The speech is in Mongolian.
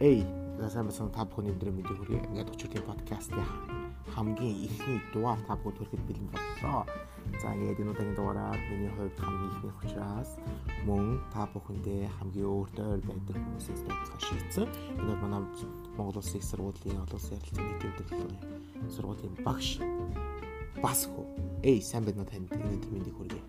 Эй, сайн басан та бүхэн өндөр мэдээ хүргэе. Ингээд өчигдрийн подкастын хамгийн ихний дугаар та бүхэнд хүрэхэд бэлэн боллоо. За ингээд энэ удаагийн дугаараар миний хувьд хамгийн ихний учраас мөн та бүхэндээ хамгийн өөртөө ойр байдаг хүмүүсээс тооцоо шийдсэн. Энэ бол манай Монгол Улсын сургуулийн олон улсын харилцааны нийт удирдлагын сургуулийн багш бас хөө. Эй, сайн байна уу танд энэ өдөр мэндийг хүргэе.